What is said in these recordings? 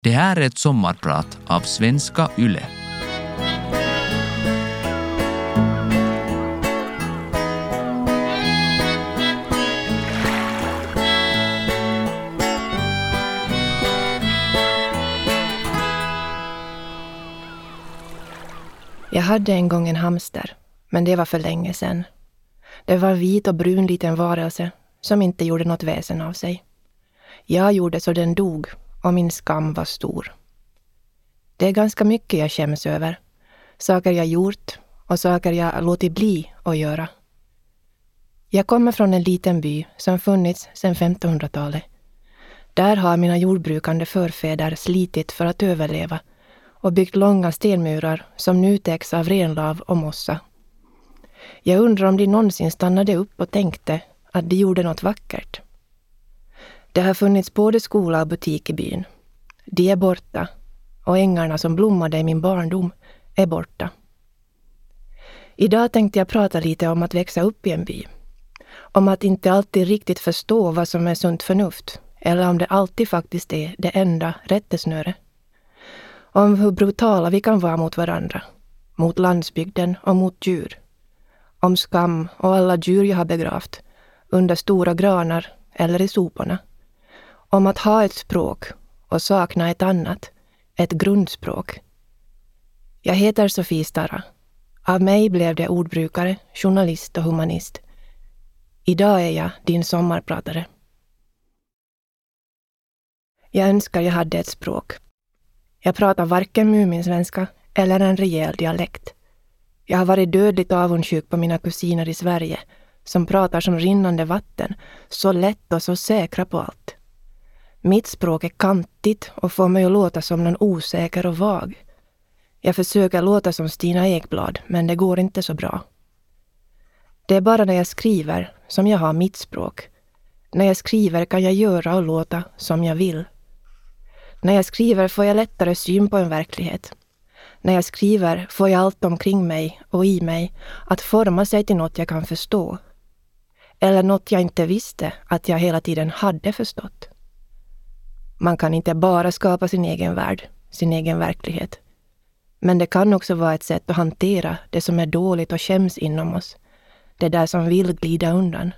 Det här är ett sommarprat av Svenska Yle. Jag hade en gång en hamster, men det var för länge sedan. Det var en vit och brun liten varelse som inte gjorde något väsen av sig. Jag gjorde så den dog och min skam var stor. Det är ganska mycket jag skäms över. Saker jag gjort och saker jag låtit bli att göra. Jag kommer från en liten by som funnits sedan 1500-talet. Där har mina jordbrukande förfäder slitit för att överleva och byggt långa stenmurar som nu täcks av renlav och mossa. Jag undrar om de någonsin stannade upp och tänkte att de gjorde något vackert. Det har funnits både skola och butik i byn. De är borta och ängarna som blommade i min barndom är borta. Idag tänkte jag prata lite om att växa upp i en by. Om att inte alltid riktigt förstå vad som är sunt förnuft eller om det alltid faktiskt är det enda rättesnöret. Om hur brutala vi kan vara mot varandra, mot landsbygden och mot djur. Om skam och alla djur jag har begravt under stora granar eller i soporna. Om att ha ett språk och sakna ett annat, ett grundspråk. Jag heter Sofie Starra. Av mig blev det ordbrukare, journalist och humanist. Idag är jag din sommarpratare. Jag önskar jag hade ett språk. Jag pratar varken muminsvenska eller en rejäl dialekt. Jag har varit dödligt avundsjuk på mina kusiner i Sverige som pratar som rinnande vatten, så lätt och så säkra på allt. Mitt språk är kantigt och får mig att låta som någon osäker och vag. Jag försöker låta som Stina Ekblad, men det går inte så bra. Det är bara när jag skriver som jag har mitt språk. När jag skriver kan jag göra och låta som jag vill. När jag skriver får jag lättare syn på en verklighet. När jag skriver får jag allt omkring mig och i mig att forma sig till något jag kan förstå. Eller något jag inte visste att jag hela tiden hade förstått. Man kan inte bara skapa sin egen värld, sin egen verklighet. Men det kan också vara ett sätt att hantera det som är dåligt och skäms inom oss. Det där som vill glida undan.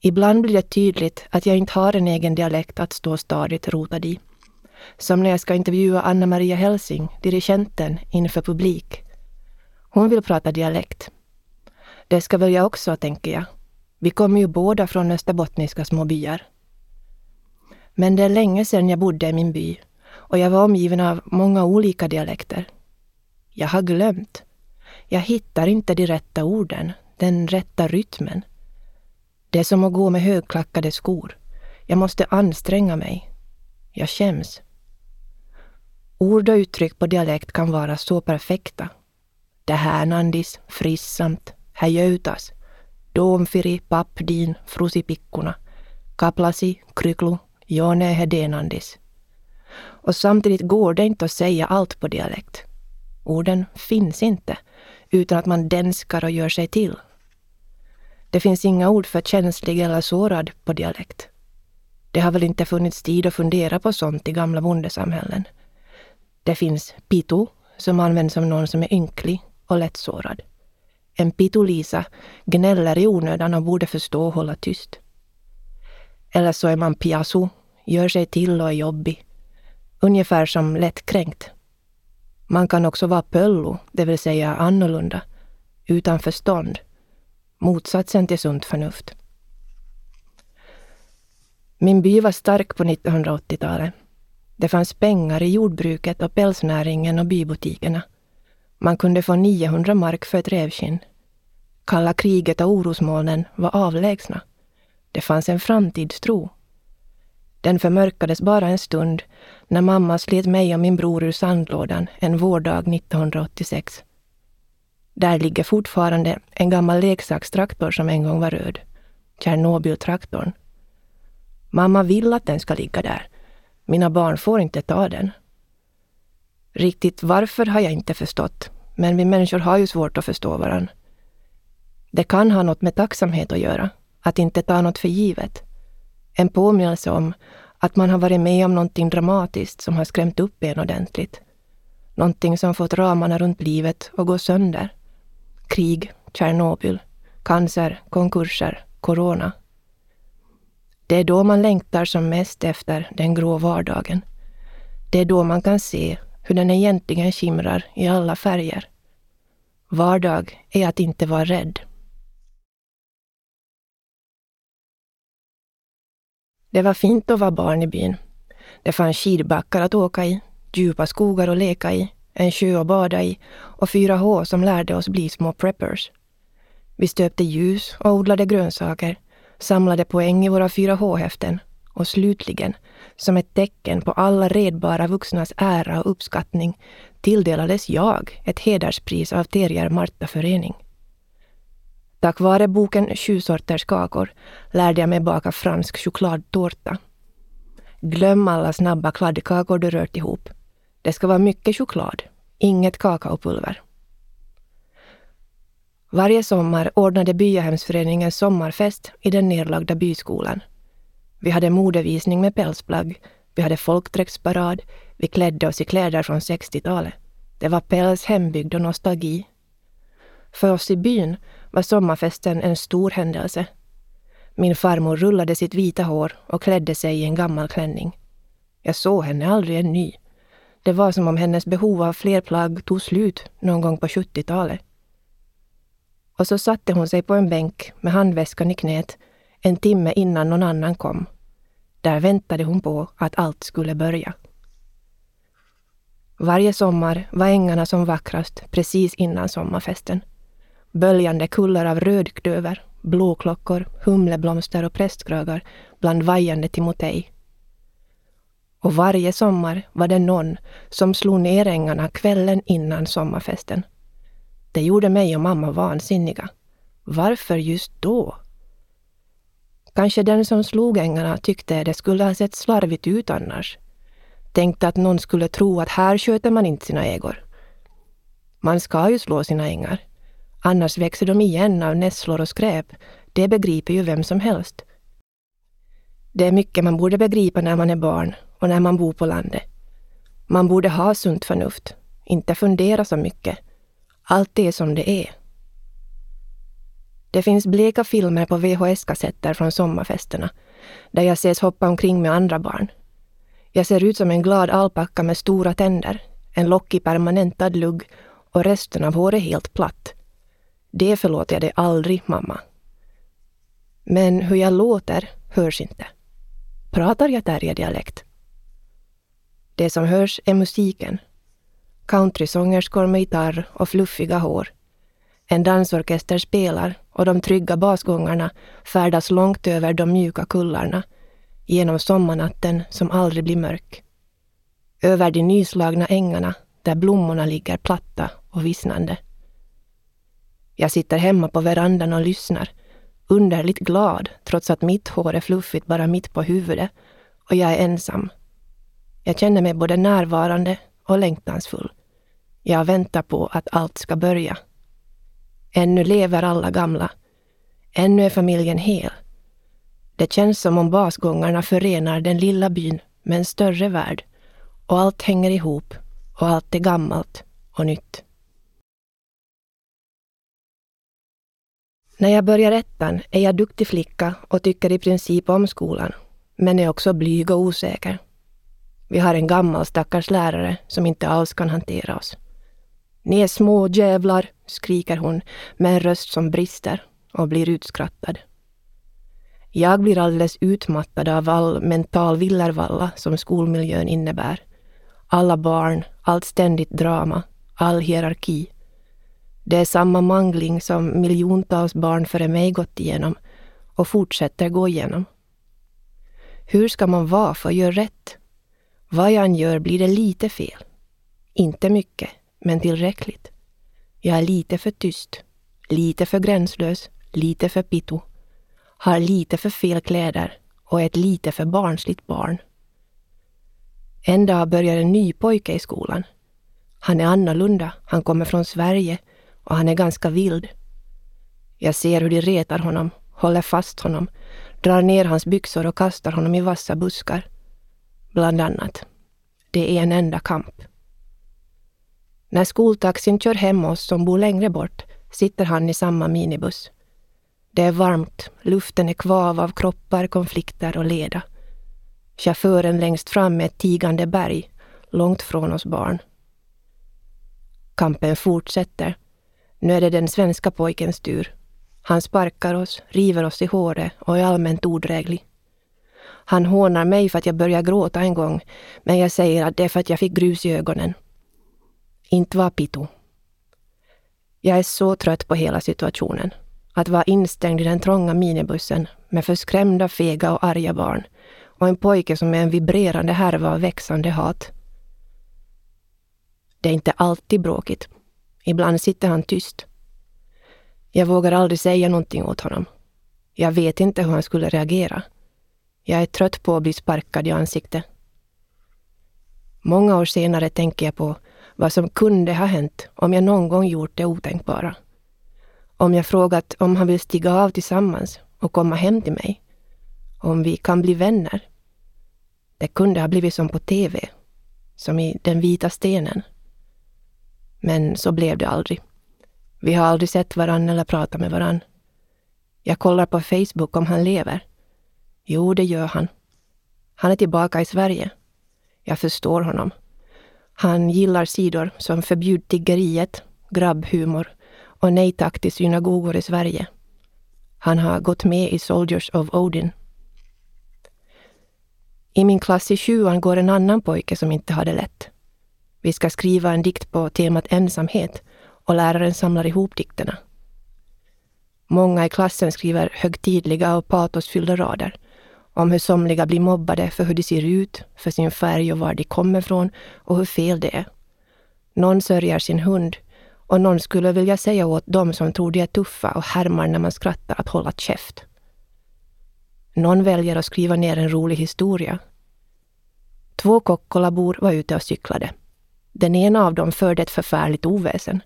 Ibland blir det tydligt att jag inte har en egen dialekt att stå stadigt rotad i. Som när jag ska intervjua Anna Maria Helsing, dirigenten, inför publik. Hon vill prata dialekt. Det ska väl jag också, tänker jag. Vi kommer ju båda från österbottniska små byar. Men det är länge sedan jag bodde i min by och jag var omgiven av många olika dialekter. Jag har glömt. Jag hittar inte de rätta orden, den rätta rytmen. Det är som att gå med högklackade skor. Jag måste anstränga mig. Jag skäms. Ord och uttryck på dialekt kan vara så perfekta. Det här nandis, frissamt, häjöutas, domfiri, pappdin, frusipikkorna, kaplasi, kryklu, jone hedenandis. Och samtidigt går det inte att säga allt på dialekt. Orden finns inte utan att man denskar och gör sig till. Det finns inga ord för känslig eller sårad på dialekt. Det har väl inte funnits tid att fundera på sånt i gamla bondesamhällen. Det finns pitu, som används om någon som är ynklig och lättsårad. En pitulisa gnäller i onödan och borde förstå och hålla tyst. Eller så är man piasu, gör sig till och är jobbig. Ungefär som lättkränkt. Man kan också vara pöllo, det vill säga annorlunda, utan förstånd. Motsatsen till sunt förnuft. Min by var stark på 1980-talet. Det fanns pengar i jordbruket och pälsnäringen och bybutikerna. Man kunde få 900 mark för ett rävskinn. Kalla kriget och orosmolnen var avlägsna. Det fanns en framtidstro. Den förmörkades bara en stund när mamma slet mig och min bror ur sandlådan en vårdag 1986. Där ligger fortfarande en gammal leksakstraktor som en gång var röd. Tjernobyltraktorn. Mamma vill att den ska ligga där. Mina barn får inte ta den. Riktigt varför har jag inte förstått, men vi människor har ju svårt att förstå varandra. Det kan ha något med tacksamhet att göra, att inte ta något för givet. En påminnelse om Att man har varit med om någonting dramatiskt som har skrämt upp en ordentligt. Någonting som fått ramarna runt livet att gå sönder. Krig, Tjernobyl, cancer, konkurser, corona. Det är då man längtar som mest efter den grå vardagen. Det är då man kan se hur den egentligen skimrar i alla färger. Vardag är att inte vara rädd. Det var fint att vara barn i byn. Det fanns skidbackar att åka i, djupa skogar att leka i, en sjö att bada i och 4H som lärde oss bli små preppers. Vi stöpte ljus och odlade grönsaker, samlade poäng i våra 4H-häften och slutligen, som ett tecken på alla redbara vuxnas ära och uppskattning, tilldelades jag ett hederspris av Terrier Marta Förening. Tack vare boken Sju sorters kakor lärde jag mig baka fransk chokladtårta. Glöm alla snabba kladdkakor du rört ihop. Det ska vara mycket choklad, inget kakaopulver. Varje sommar ordnade byahemsföreningen sommarfest i den nedlagda byskolan. Vi hade modevisning med pälsplagg, vi hade folkdräktsparad, vi klädde oss i kläder från 60-talet. Det var päls, hembygd och nostalgi. För oss i byn var sommarfesten en stor händelse. Min farmor rullade sitt vita hår och klädde sig i en gammal klänning. Jag såg henne aldrig en ny. Det var som om hennes behov av fler plagg tog slut någon gång på 70-talet. Och så satte hon sig på en bänk med handväskan i knät en timme innan någon annan kom. Där väntade hon på att allt skulle börja. Varje sommar var ängarna som vackrast precis innan sommarfesten. Böljande kullar av rödklöver, blåklockor, humleblomster och prästkragar bland vajande timotej. Och varje sommar var det någon som slog ner ängarna kvällen innan sommarfesten. Det gjorde mig och mamma vansinniga. Varför just då? Kanske den som slog ängarna tyckte det skulle ha sett slarvigt ut annars. Tänkte att någon skulle tro att här sköter man inte sina ägor. Man ska ju slå sina ängar. Annars växer de igen av nässlor och skräp. Det begriper ju vem som helst. Det är mycket man borde begripa när man är barn och när man bor på landet. Man borde ha sunt förnuft, inte fundera så mycket. Allt är som det är. Det finns bleka filmer på VHS-kassetter från sommarfesterna, där jag ses hoppa omkring med andra barn. Jag ser ut som en glad alpacka med stora tänder, en lockig permanentad lugg och resten av håret helt platt. Det förlåter jag dig aldrig, mamma. Men hur jag låter hörs inte. Pratar jag terrierdialekt? Det som hörs är musiken. Countrysångerskor med gitarr och fluffiga hår. En dansorkester spelar och de trygga basgångarna färdas långt över de mjuka kullarna genom sommarnatten som aldrig blir mörk. Över de nyslagna ängarna där blommorna ligger platta och vissnande. Jag sitter hemma på verandan och lyssnar, underligt glad trots att mitt hår är fluffigt bara mitt på huvudet och jag är ensam. Jag känner mig både närvarande och längtansfull. Jag väntar på att allt ska börja. Ännu lever alla gamla. Ännu är familjen hel. Det känns som om basgångarna förenar den lilla byn med en större värld och allt hänger ihop och allt är gammalt och nytt. När jag börjar ettan är jag duktig flicka och tycker i princip om skolan, men är också blyg och osäker. Vi har en gammal stackars lärare som inte alls kan hantera oss. Ni är små jävlar, skriker hon med en röst som brister och blir utskrattad. Jag blir alldeles utmattad av all mental villervalla som skolmiljön innebär. Alla barn, allt ständigt drama, all hierarki. Det är samma mangling som miljontals barn före mig gått igenom och fortsätter gå igenom. Hur ska man vara för att göra rätt? Vad jag än gör blir det lite fel. Inte mycket, men tillräckligt. Jag är lite för tyst, lite för gränslös, lite för pitto, har lite för fel kläder och är ett lite för barnsligt barn. En dag börjar en ny pojke i skolan. Han är annorlunda, han kommer från Sverige och han är ganska vild. Jag ser hur de retar honom, håller fast honom, drar ner hans byxor och kastar honom i vassa buskar. bland annat. Det är en enda kamp. När skoltaxin kör hem oss som bor längre bort sitter han i samma minibuss. Det är varmt, luften är kvav av kroppar, konflikter och leda. Chauffören längst fram är ett tigande berg, långt från oss barn. Kampen fortsätter. Nu är det den svenska pojkens tur. Han sparkar oss, river oss i håret och är allmänt odräglig. Han hånar mig för att jag börjar gråta en gång, men jag säger att det är för att jag fick grus i ögonen. Inte var pito. Jag är så trött på hela situationen. Att vara instängd i den trånga minibussen med förskrämda, fega och arga barn och en pojke som är en vibrerande härva av växande hat. Det är inte alltid bråkigt. Ibland sitter han tyst. Jag vågar aldrig säga någonting åt honom. Jag vet inte hur han skulle reagera. Jag är trött på att bli sparkad i ansiktet. Många år senare tänker jag på vad som kunde ha hänt om jag någon gång gjort det otänkbara. Om jag frågat om han vill stiga av tillsammans och komma hem till mig. Om vi kan bli vänner. Det kunde ha blivit som på TV. Som i Den vita stenen. Men så blev det aldrig. Vi har aldrig sett varann eller pratat med varann. Jag kollar på Facebook om han lever. Jo, det gör han. Han är tillbaka i Sverige. Jag förstår honom. Han gillar sidor som Förbjud tiggeriet, Grabbhumor och Nej tack till synagogor i Sverige. Han har gått med i Soldiers of Odin. I min klass i sjuan går en annan pojke som inte har det lätt. Vi ska skriva en dikt på temat ensamhet och läraren samlar ihop dikterna. Många i klassen skriver högtidliga och patosfyllda rader om hur somliga blir mobbade för hur de ser ut, för sin färg och var de kommer ifrån och hur fel det är. Någon sörjer sin hund och någon skulle vilja säga åt dem som tror de är tuffa och härmar när man skrattar att hålla käft. Någon väljer att skriva ner en rolig historia. Två Kokkolabor var ute och cyklade. Den ena av dem förde ett förfärligt oväsen.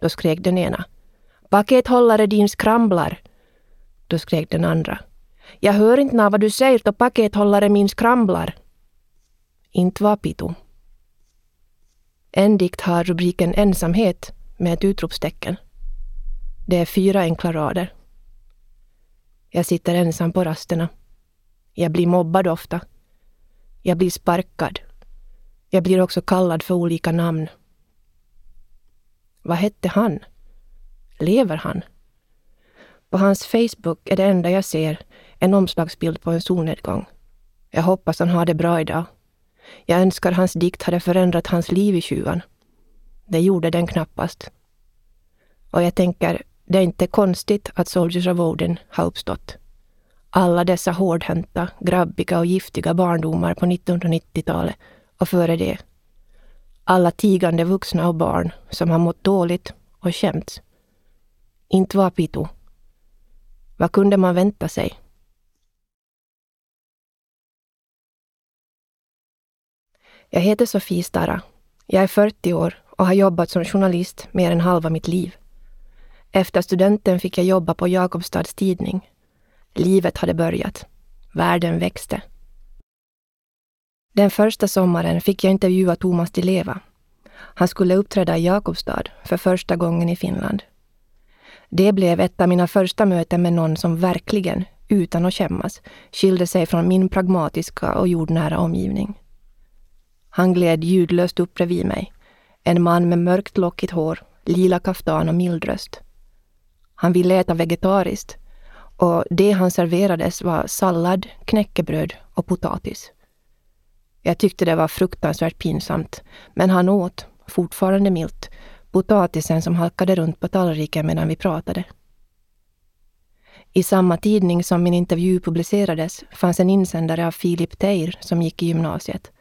Då skrek den ena. Pakethållare din skramlar! Då skrek den andra. Jag hör inte när vad du säger då pakethållare min skramlar. Inte var Pitu. En dikt har rubriken Ensamhet med ett utropstecken. Det är fyra enkla rader. Jag sitter ensam på rasterna. Jag blir mobbad ofta. Jag blir sparkad. Jag blir också kallad för olika namn. Vad hette han? Lever han? På hans Facebook är det enda jag ser en omslagsbild på en solnedgång. Jag hoppas han har det bra idag. Jag önskar hans dikt hade förändrat hans liv i tjuvan. Det gjorde den knappast. Och jag tänker, det är inte konstigt att Soldiers of Odin har uppstått. Alla dessa hårdhänta, grabbiga och giftiga barndomar på 1990-talet och före det. Alla tigande vuxna och barn som har mått dåligt och skämts. Inte var Pitu. Vad kunde man vänta sig? Jag heter Sofie Stara. Jag är 40 år och har jobbat som journalist mer än halva mitt liv. Efter studenten fick jag jobba på Jakobstads tidning. Livet hade börjat. Världen växte. Den första sommaren fick jag intervjua Thomas Di Leva. Han skulle uppträda i Jakobstad för första gången i Finland. Det blev ett av mina första möten med någon som verkligen, utan att skämmas, skilde sig från min pragmatiska och jordnära omgivning. Han gled ljudlöst upp bredvid mig. En man med mörkt lockigt hår, lila kaftan och mild röst. Han ville äta vegetariskt och det han serverades var sallad, knäckebröd och potatis. Jag tyckte det var fruktansvärt pinsamt, men han åt, fortfarande milt, potatisen som halkade runt på tallriken medan vi pratade. I samma tidning som min intervju publicerades fanns en insändare av Filip Teir som gick i gymnasiet.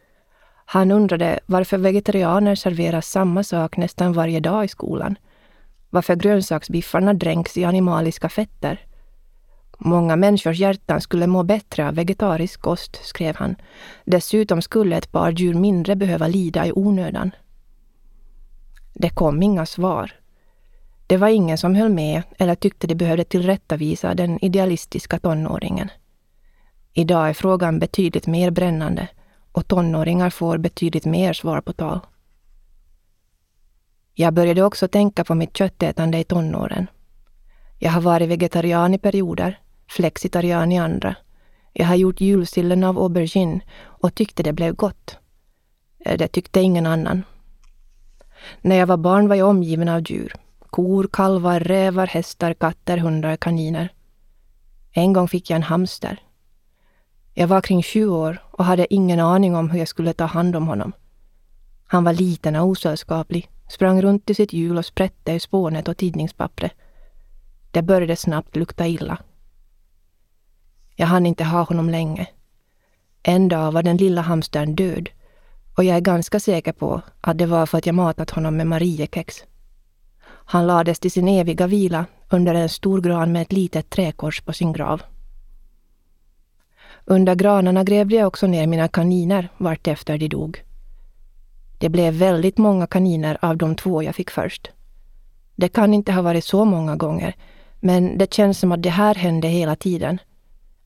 Han undrade varför vegetarianer serverar samma sak nästan varje dag i skolan. Varför grönsaksbiffarna dränks i animaliska fetter. Många människors hjärtan skulle må bättre av vegetarisk kost, skrev han. Dessutom skulle ett par djur mindre behöva lida i onödan. Det kom inga svar. Det var ingen som höll med eller tyckte de behövde tillrättavisa den idealistiska tonåringen. Idag är frågan betydligt mer brännande och tonåringar får betydligt mer svar på tal. Jag började också tänka på mitt köttätande i tonåren. Jag har varit vegetarian i perioder, flexitarian i andra. Jag har gjort julsillen av aubergine och tyckte det blev gott. Eh, det tyckte ingen annan. När jag var barn var jag omgiven av djur. Kor, kalvar, rävar, hästar, katter, hundar, kaniner. En gång fick jag en hamster. Jag var kring sju år och hade ingen aning om hur jag skulle ta hand om honom. Han var liten och osällskaplig, sprang runt i sitt hjul och sprätte i spånet och tidningspappret. Det började snabbt lukta illa. Jag hann inte ha honom länge. En dag var den lilla hamstern död och jag är ganska säker på att det var för att jag matat honom med Mariekex. Han lades till sin eviga vila under en stor gran med ett litet träkors på sin grav. Under granarna grävde jag också ner mina kaniner vartefter de dog. Det blev väldigt många kaniner av de två jag fick först. Det kan inte ha varit så många gånger, men det känns som att det här hände hela tiden.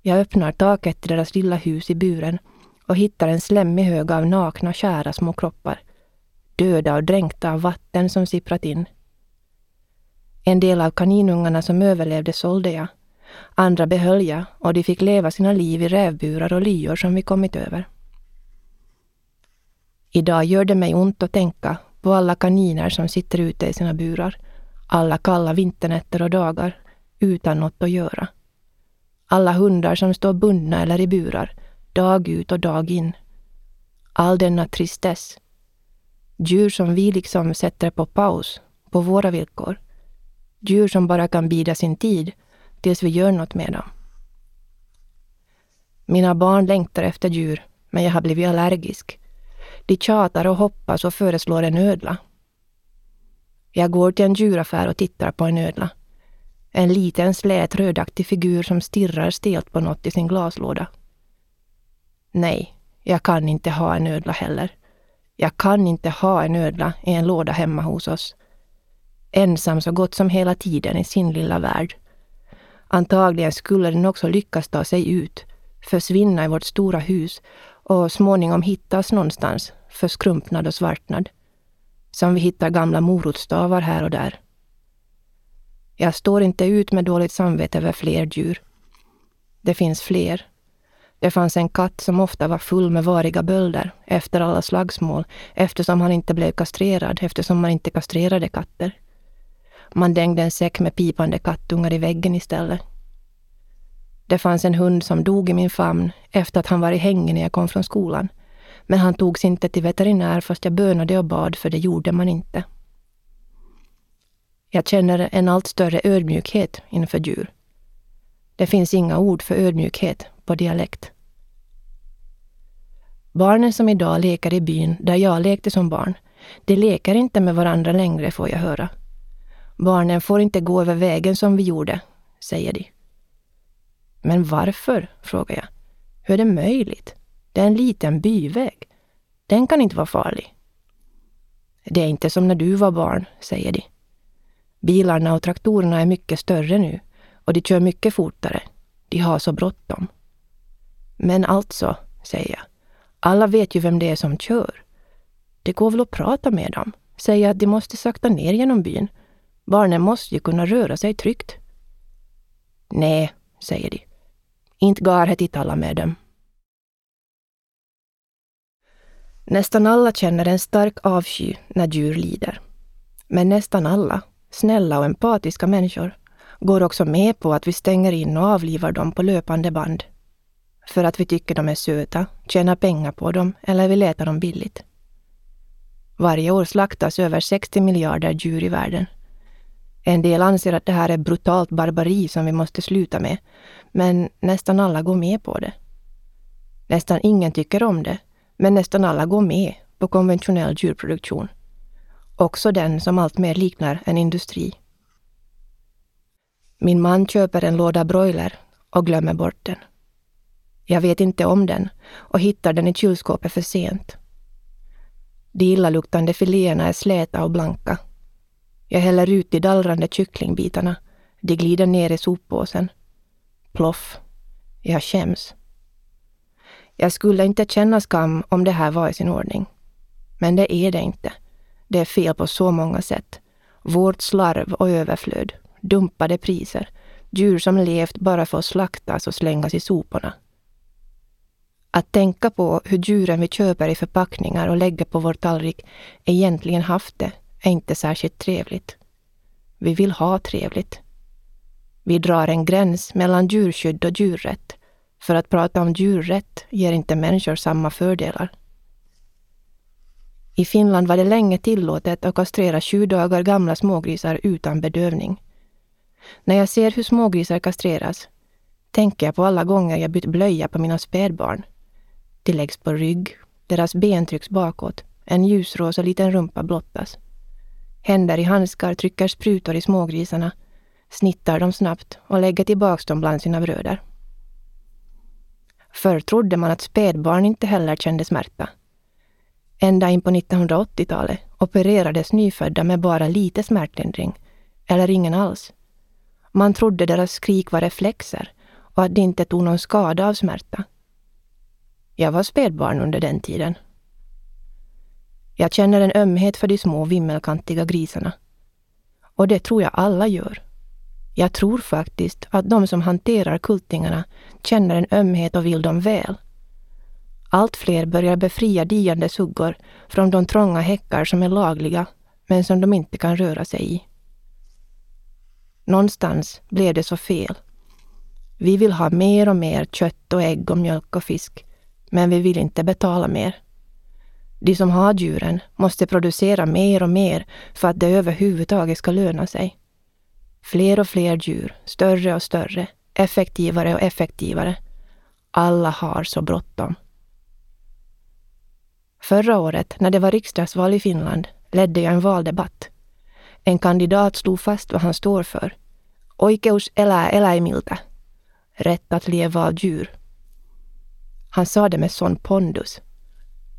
Jag öppnar taket till deras lilla hus i buren och hittar en slemmig hög av nakna, kära små kroppar. Döda och dränkta av vatten som sipprat in. En del av kaninungarna som överlevde sålde jag. Andra behöll jag och de fick leva sina liv i rävburar och lyor som vi kommit över. Idag gör det mig ont att tänka på alla kaniner som sitter ute i sina burar. Alla kalla vinternätter och dagar utan något att göra. Alla hundar som står bundna eller i burar, dag ut och dag in. All denna tristess. Djur som vi liksom sätter på paus, på våra villkor. Djur som bara kan bida sin tid tills vi gör något med dem. Mina barn längtar efter djur, men jag har blivit allergisk. De tjatar och hoppas och föreslår en ödla. Jag går till en djuraffär och tittar på en ödla. En liten slät rödaktig figur som stirrar stelt på något i sin glaslåda. Nej, jag kan inte ha en ödla heller. Jag kan inte ha en ödla i en låda hemma hos oss. Ensam så gott som hela tiden i sin lilla värld. Antagligen skulle den också lyckas ta sig ut, försvinna i vårt stora hus och småningom hittas någonstans, förskrumpnad och svartnad. Som vi hittar gamla morotsstavar här och där. Jag står inte ut med dåligt samvete över fler djur. Det finns fler. Det fanns en katt som ofta var full med variga bölder efter alla slagsmål eftersom han inte blev kastrerad eftersom man inte kastrerade katter. Man dängde en säck med pipande kattungar i väggen istället. Det fanns en hund som dog i min famn efter att han var i hängen när jag kom från skolan. Men han togs inte till veterinär fast jag bönade och bad för det gjorde man inte. Jag känner en allt större ödmjukhet inför djur. Det finns inga ord för ödmjukhet på dialekt. Barnen som idag leker i byn där jag lekte som barn, de leker inte med varandra längre får jag höra. Barnen får inte gå över vägen som vi gjorde, säger de. Men varför? frågar jag. Hur är det möjligt? Det är en liten byväg. Den kan inte vara farlig. Det är inte som när du var barn, säger de. Bilarna och traktorerna är mycket större nu och de kör mycket fortare. De har så bråttom. Men alltså, säger jag, alla vet ju vem det är som kör. Det går väl att prata med dem, säga att de måste sakta ner genom byn. Barnen måste ju kunna röra sig tryggt. Nej, säger de. Inte går det att tala med dem. Nästan alla känner en stark avsky när djur lider. Men nästan alla, snälla och empatiska människor, går också med på att vi stänger in och avlivar dem på löpande band. För att vi tycker de är söta, tjänar pengar på dem eller vill äta dem billigt. Varje år slaktas över 60 miljarder djur i världen. En del anser att det här är brutalt barbari som vi måste sluta med, men nästan alla går med på det. Nästan ingen tycker om det, men nästan alla går med på konventionell djurproduktion. Också den som alltmer liknar en industri. Min man köper en låda broiler och glömmer bort den. Jag vet inte om den och hittar den i kylskåpet för sent. De illaluktande filéerna är släta och blanka. Jag häller ut de dallrande kycklingbitarna. De glider ner i soppåsen. Ploff. Jag skäms. Jag skulle inte känna skam om det här var i sin ordning. Men det är det inte. Det är fel på så många sätt. Vårt slarv och överflöd, dumpade priser, djur som levt bara för att slaktas och slängas i soporna. Att tänka på hur djuren vi köper i förpackningar och lägger på vår tallrik egentligen haft det är inte särskilt trevligt. Vi vill ha trevligt. Vi drar en gräns mellan djurskydd och djurrätt. För att prata om djurrätt ger inte människor samma fördelar. I Finland var det länge tillåtet att kastrera sju dagar gamla smågrisar utan bedövning. När jag ser hur smågrisar kastreras tänker jag på alla gånger jag bytt blöja på mina spädbarn. De läggs på rygg, deras ben trycks bakåt, en ljusrosa liten rumpa blottas. Händer i handskar trycker sprutor i smågrisarna, snittar dem snabbt och lägger tillbaks dem bland sina bröder. Förr trodde man att spädbarn inte heller kände smärta. Ända in på 1980-talet opererades nyfödda med bara lite smärtlindring, eller ingen alls. Man trodde deras skrik var reflexer och att de inte tog någon skada av smärta. Jag var spädbarn under den tiden. Jag känner en ömhet för de små vimmelkantiga grisarna. Och det tror jag alla gör. Jag tror faktiskt att de som hanterar kultingarna känner en ömhet och vill dem väl. Allt fler börjar befria diande suggor från de trånga häckar som är lagliga, men som de inte kan röra sig i. Någonstans blev det så fel. Vi vill ha mer och mer kött och ägg och mjölk och fisk, men vi vill inte betala mer. De som har djuren måste producera mer och mer för att det överhuvudtaget ska löna sig. Fler och fler djur, större och större, effektivare och effektivare. Alla har så bråttom. Förra året, när det var riksdagsval i Finland, ledde jag en valdebatt. En kandidat slog fast vad han står för. Oikeus elää eläimiltä. Rätt att leva av djur. Han sa det med sån pondus.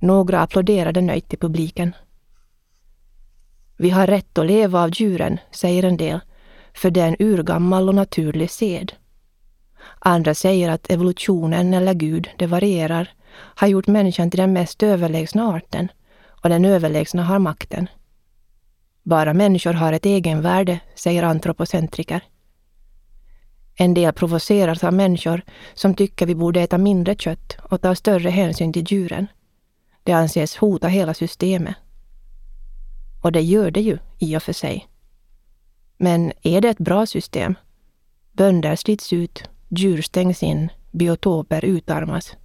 Några applåderade nöjt i publiken. Vi har rätt att leva av djuren, säger en del, för det är en urgammal och naturlig sed. Andra säger att evolutionen eller Gud, det varierar, har gjort människan till den mest överlägsna arten och den överlägsna har makten. Bara människor har ett egenvärde, säger antropocentriker. En del provoceras av människor som tycker vi borde äta mindre kött och ta större hänsyn till djuren. Det anses hota hela systemet. Och det gör det ju i och för sig. Men är det ett bra system? Bönder slits ut, djur stängs in, biotoper utarmas.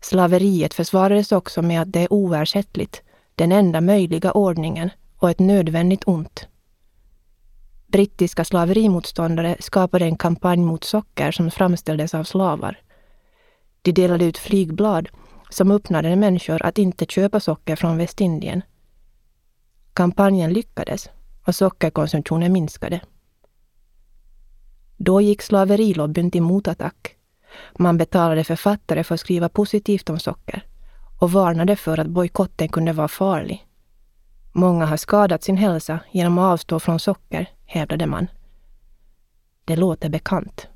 Slaveriet försvarades också med att det är oersättligt, den enda möjliga ordningen och ett nödvändigt ont. Brittiska slaverimotståndare skapade en kampanj mot socker som framställdes av slavar. De delade ut flygblad som uppmanade människor att inte köpa socker från Västindien. Kampanjen lyckades och sockerkonsumtionen minskade. Då gick slaverilobbyn till motattack. Man betalade författare för att skriva positivt om socker och varnade för att bojkotten kunde vara farlig. Många har skadat sin hälsa genom att avstå från socker, hävdade man. Det låter bekant.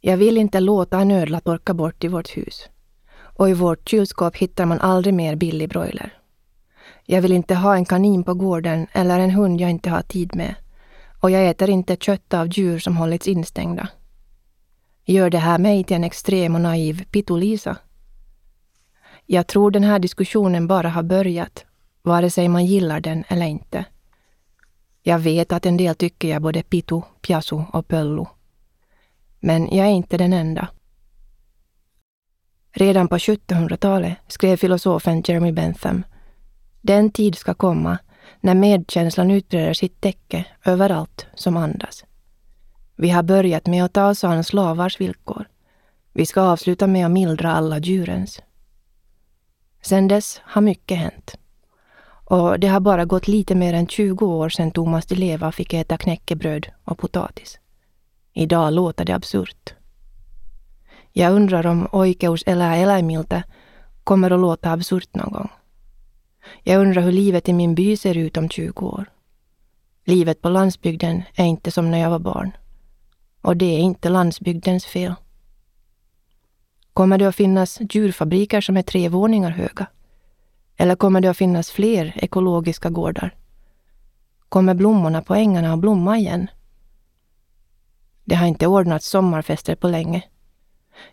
Jag vill inte låta en ödla torka bort i vårt hus. Och i vårt kylskåp hittar man aldrig mer billig broiler. Jag vill inte ha en kanin på gården eller en hund jag inte har tid med. Och jag äter inte kött av djur som hållits instängda. Gör det här mig till en extrem och naiv pitolisa? Jag tror den här diskussionen bara har börjat, vare sig man gillar den eller inte. Jag vet att en del tycker jag både pitu, piasu och pöllu. Men jag är inte den enda. Redan på 1700-talet skrev filosofen Jeremy Bentham Den tid ska komma när medkänslan utbreder sitt täcke överallt som andas. Vi har börjat med att ta oss an slavars villkor. Vi ska avsluta med att mildra alla djurens. Sedan dess har mycket hänt. Och det har bara gått lite mer än 20 år sedan Thomas Di Leva fick äta knäckebröd och potatis. Idag låter det absurt. Jag undrar om Oikeus elää eläimiltä kommer att låta absurt någon gång. Jag undrar hur livet i min by ser ut om 20 år. Livet på landsbygden är inte som när jag var barn. Och det är inte landsbygdens fel. Kommer det att finnas djurfabriker som är tre våningar höga? Eller kommer det att finnas fler ekologiska gårdar? Kommer blommorna på ängarna att blomma igen? Det har inte ordnats sommarfester på länge.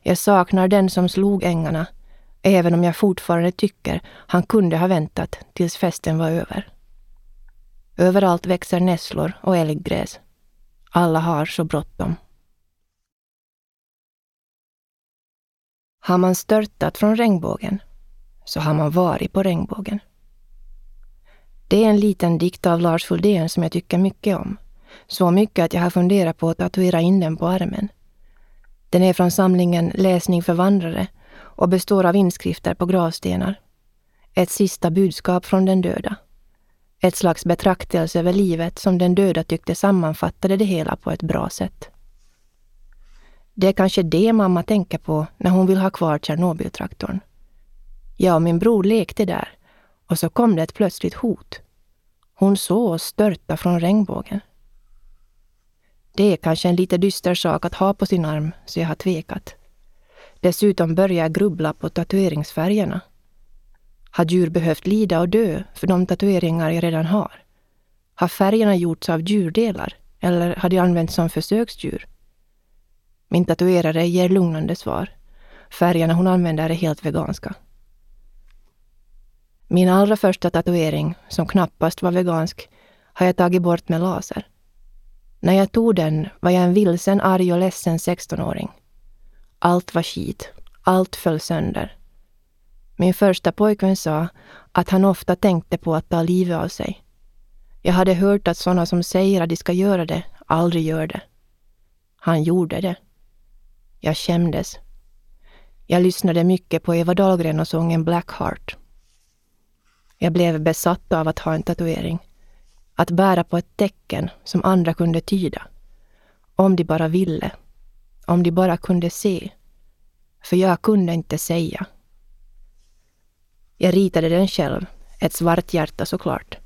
Jag saknar den som slog ängarna, även om jag fortfarande tycker han kunde ha väntat tills festen var över. Överallt växer nässlor och älggräs. Alla har så bråttom. Har man störtat från regnbågen så har man varit på regnbågen. Det är en liten dikt av Lars Fuldén som jag tycker mycket om. Så mycket att jag har funderat på att tatuera in den på armen. Den är från samlingen Läsning för vandrare och består av inskrifter på gravstenar. Ett sista budskap från den döda. Ett slags betraktelse över livet som den döda tyckte sammanfattade det hela på ett bra sätt. Det är kanske det mamma tänker på när hon vill ha kvar Tjernobyltraktorn. Jag och min bror lekte där och så kom det ett plötsligt hot. Hon såg oss störta från regnbågen. Det är kanske en lite dyster sak att ha på sin arm, så jag har tvekat. Dessutom börjar jag grubbla på tatueringsfärgerna. Har djur behövt lida och dö för de tatueringar jag redan har? Har färgerna gjorts av djurdelar eller har de använts som försöksdjur? Min tatuerare ger lugnande svar. Färgerna hon använder är helt veganska. Min allra första tatuering, som knappast var vegansk, har jag tagit bort med laser. När jag tog den var jag en vilsen, arg och ledsen 16-åring. Allt var skit. Allt föll sönder. Min första pojkvän sa att han ofta tänkte på att ta livet av sig. Jag hade hört att sådana som säger att de ska göra det aldrig gör det. Han gjorde det. Jag kändes. Jag lyssnade mycket på Eva Dahlgren och sången Blackheart. Jag blev besatt av att ha en tatuering. Att bära på ett tecken som andra kunde tyda. Om de bara ville. Om de bara kunde se. För jag kunde inte säga. Jag ritade den själv, ett svart hjärta såklart.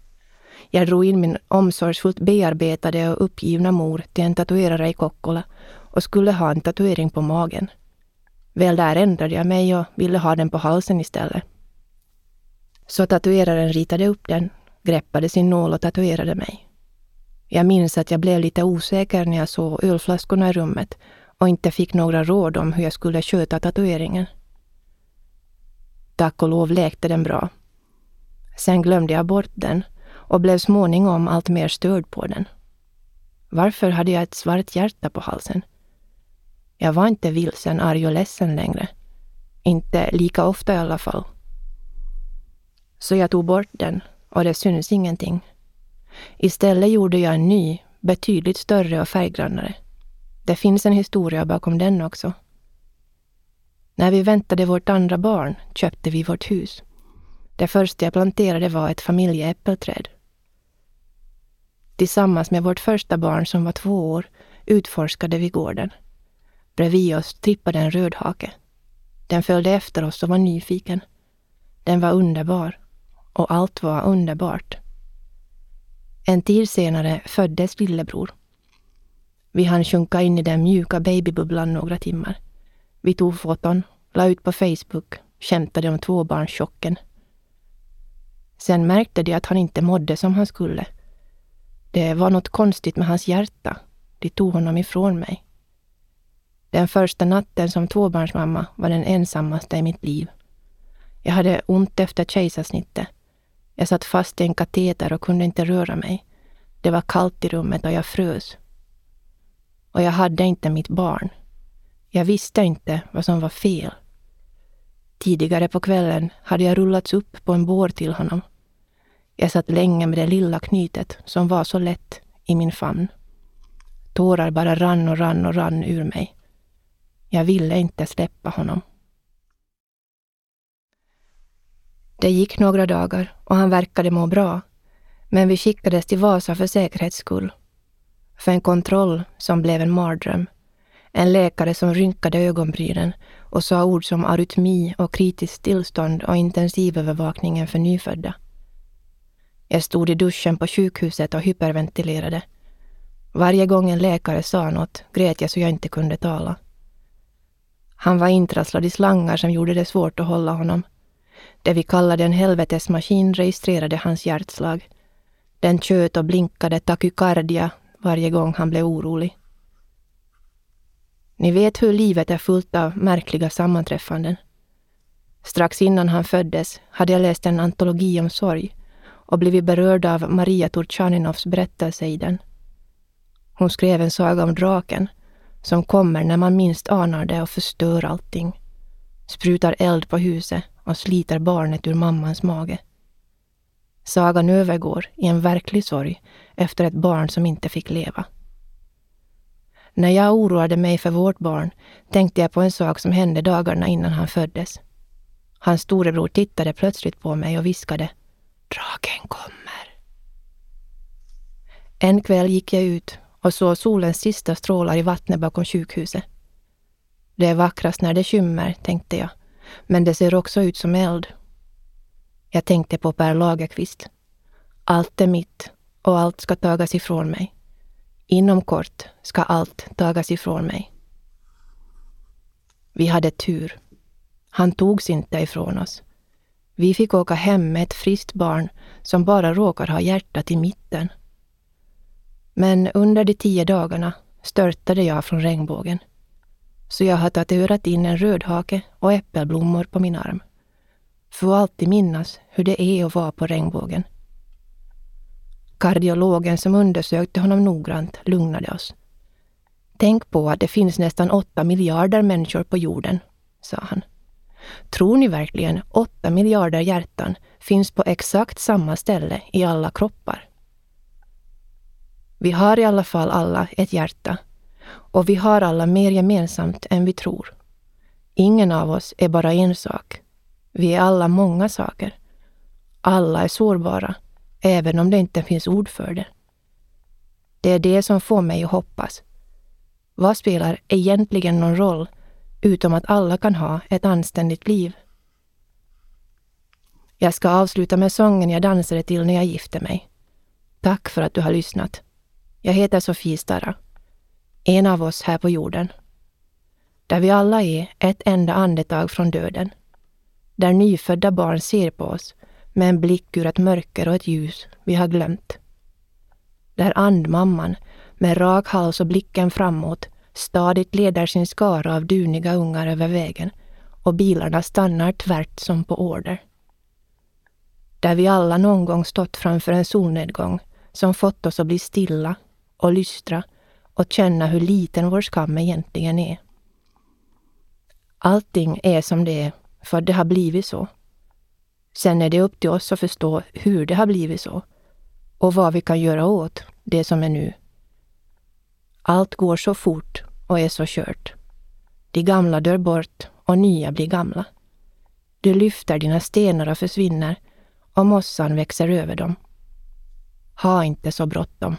Jag drog in min omsorgsfullt bearbetade och uppgivna mor till en tatuerare i Kokkola och skulle ha en tatuering på magen. Väl där ändrade jag mig och ville ha den på halsen istället. Så tatueraren ritade upp den, greppade sin nål och tatuerade mig. Jag minns att jag blev lite osäker när jag såg ölflaskorna i rummet och inte fick några råd om hur jag skulle sköta tatueringen. Tack och lov läkte den bra. Sen glömde jag bort den och blev småningom allt mer störd på den. Varför hade jag ett svart hjärta på halsen? Jag var inte vilsen, arg och ledsen längre. Inte lika ofta i alla fall. Så jag tog bort den och det syns ingenting. Istället gjorde jag en ny, betydligt större och färggrannare. Det finns en historia bakom den också. När vi väntade vårt andra barn köpte vi vårt hus. Det första jag planterade var ett familjeäppelträd. Tillsammans med vårt första barn som var två år utforskade vi gården. Bredvid oss trippade en rödhake. Den följde efter oss och var nyfiken. Den var underbar. Och allt var underbart. En tid senare föddes lillebror. Vi hann sjunka in i den mjuka babybubblan några timmar. Vi tog foton, la ut på Facebook, skämtade om tvåbarnschocken. Sen märkte de att han inte mådde som han skulle. Det var något konstigt med hans hjärta. De tog honom ifrån mig. Den första natten som tvåbarnsmamma var den ensammaste i mitt liv. Jag hade ont efter kejsarsnittet. Jag satt fast i en kateter och kunde inte röra mig. Det var kallt i rummet och jag frös. Och jag hade inte mitt barn. Jag visste inte vad som var fel. Tidigare på kvällen hade jag rullats upp på en bår till honom. Jag satt länge med det lilla knytet som var så lätt i min famn. Tårar bara rann och rann och rann ur mig. Jag ville inte släppa honom. Det gick några dagar och han verkade må bra, men vi skickades till Vasa för säkerhets skull. För en kontroll som blev en mardröm. En läkare som rynkade ögonbrynen och sa ord som arytmi och kritiskt tillstånd och intensivövervakningen för nyfödda. Jag stod i duschen på sjukhuset och hyperventilerade. Varje gång en läkare sa något grät jag så jag inte kunde tala. Han var intrasslad i slangar som gjorde det svårt att hålla honom. Det vi kallade en helvetesmaskin registrerade hans hjärtslag. Den tjöt och blinkade takykardia varje gång han blev orolig. Ni vet hur livet är fullt av märkliga sammanträffanden. Strax innan han föddes hade jag läst en antologi om sorg och blivit berörd av Maria Turchaninovs berättelse i den. Hon skrev en saga om draken som kommer när man minst anar det och förstör allting. Sprutar eld på huset och sliter barnet ur mammans mage. Sagan övergår i en verklig sorg efter ett barn som inte fick leva. När jag oroade mig för vårt barn tänkte jag på en sak som hände dagarna innan han föddes. Hans storebror tittade plötsligt på mig och viskade Draken kommer. En kväll gick jag ut och såg solens sista strålar i vattnet bakom sjukhuset. Det är vackrast när det skymmer, tänkte jag, men det ser också ut som eld. Jag tänkte på Per Lagerkvist. Allt är mitt och allt ska tagas ifrån mig. Inom kort ska allt tagas ifrån mig. Vi hade tur. Han togs inte ifrån oss. Vi fick åka hem med ett friskt barn som bara råkar ha hjärtat i mitten. Men under de tio dagarna störtade jag från regnbågen. Så jag har tatuerat in en rödhake och äppelblommor på min arm. För att alltid minnas hur det är att vara på regnbågen. Kardiologen som undersökte honom noggrant lugnade oss. Tänk på att det finns nästan åtta miljarder människor på jorden, sa han. Tror ni verkligen åtta miljarder hjärtan finns på exakt samma ställe i alla kroppar? Vi har i alla fall alla ett hjärta och vi har alla mer gemensamt än vi tror. Ingen av oss är bara en sak. Vi är alla många saker. Alla är sårbara, även om det inte finns ord för det. Det är det som får mig att hoppas. Vad spelar egentligen någon roll, utom att alla kan ha ett anständigt liv? Jag ska avsluta med sången jag dansade till när jag gifte mig. Tack för att du har lyssnat. Jag heter Sofie Starra. En av oss här på jorden. Där vi alla är ett enda andetag från döden. Där nyfödda barn ser på oss med en blick ur ett mörker och ett ljus vi har glömt. Där andmamman med rak hals och blicken framåt stadigt leder sin skara av duniga ungar över vägen och bilarna stannar tvärt som på order. Där vi alla någon gång stått framför en solnedgång som fått oss att bli stilla och lystra och känna hur liten vår skam egentligen är. Allting är som det är för det har blivit så. Sen är det upp till oss att förstå hur det har blivit så och vad vi kan göra åt det som är nu. Allt går så fort och är så kört. De gamla dör bort och nya blir gamla. Du lyfter dina stenar och försvinner och mossan växer över dem. Ha inte så bråttom.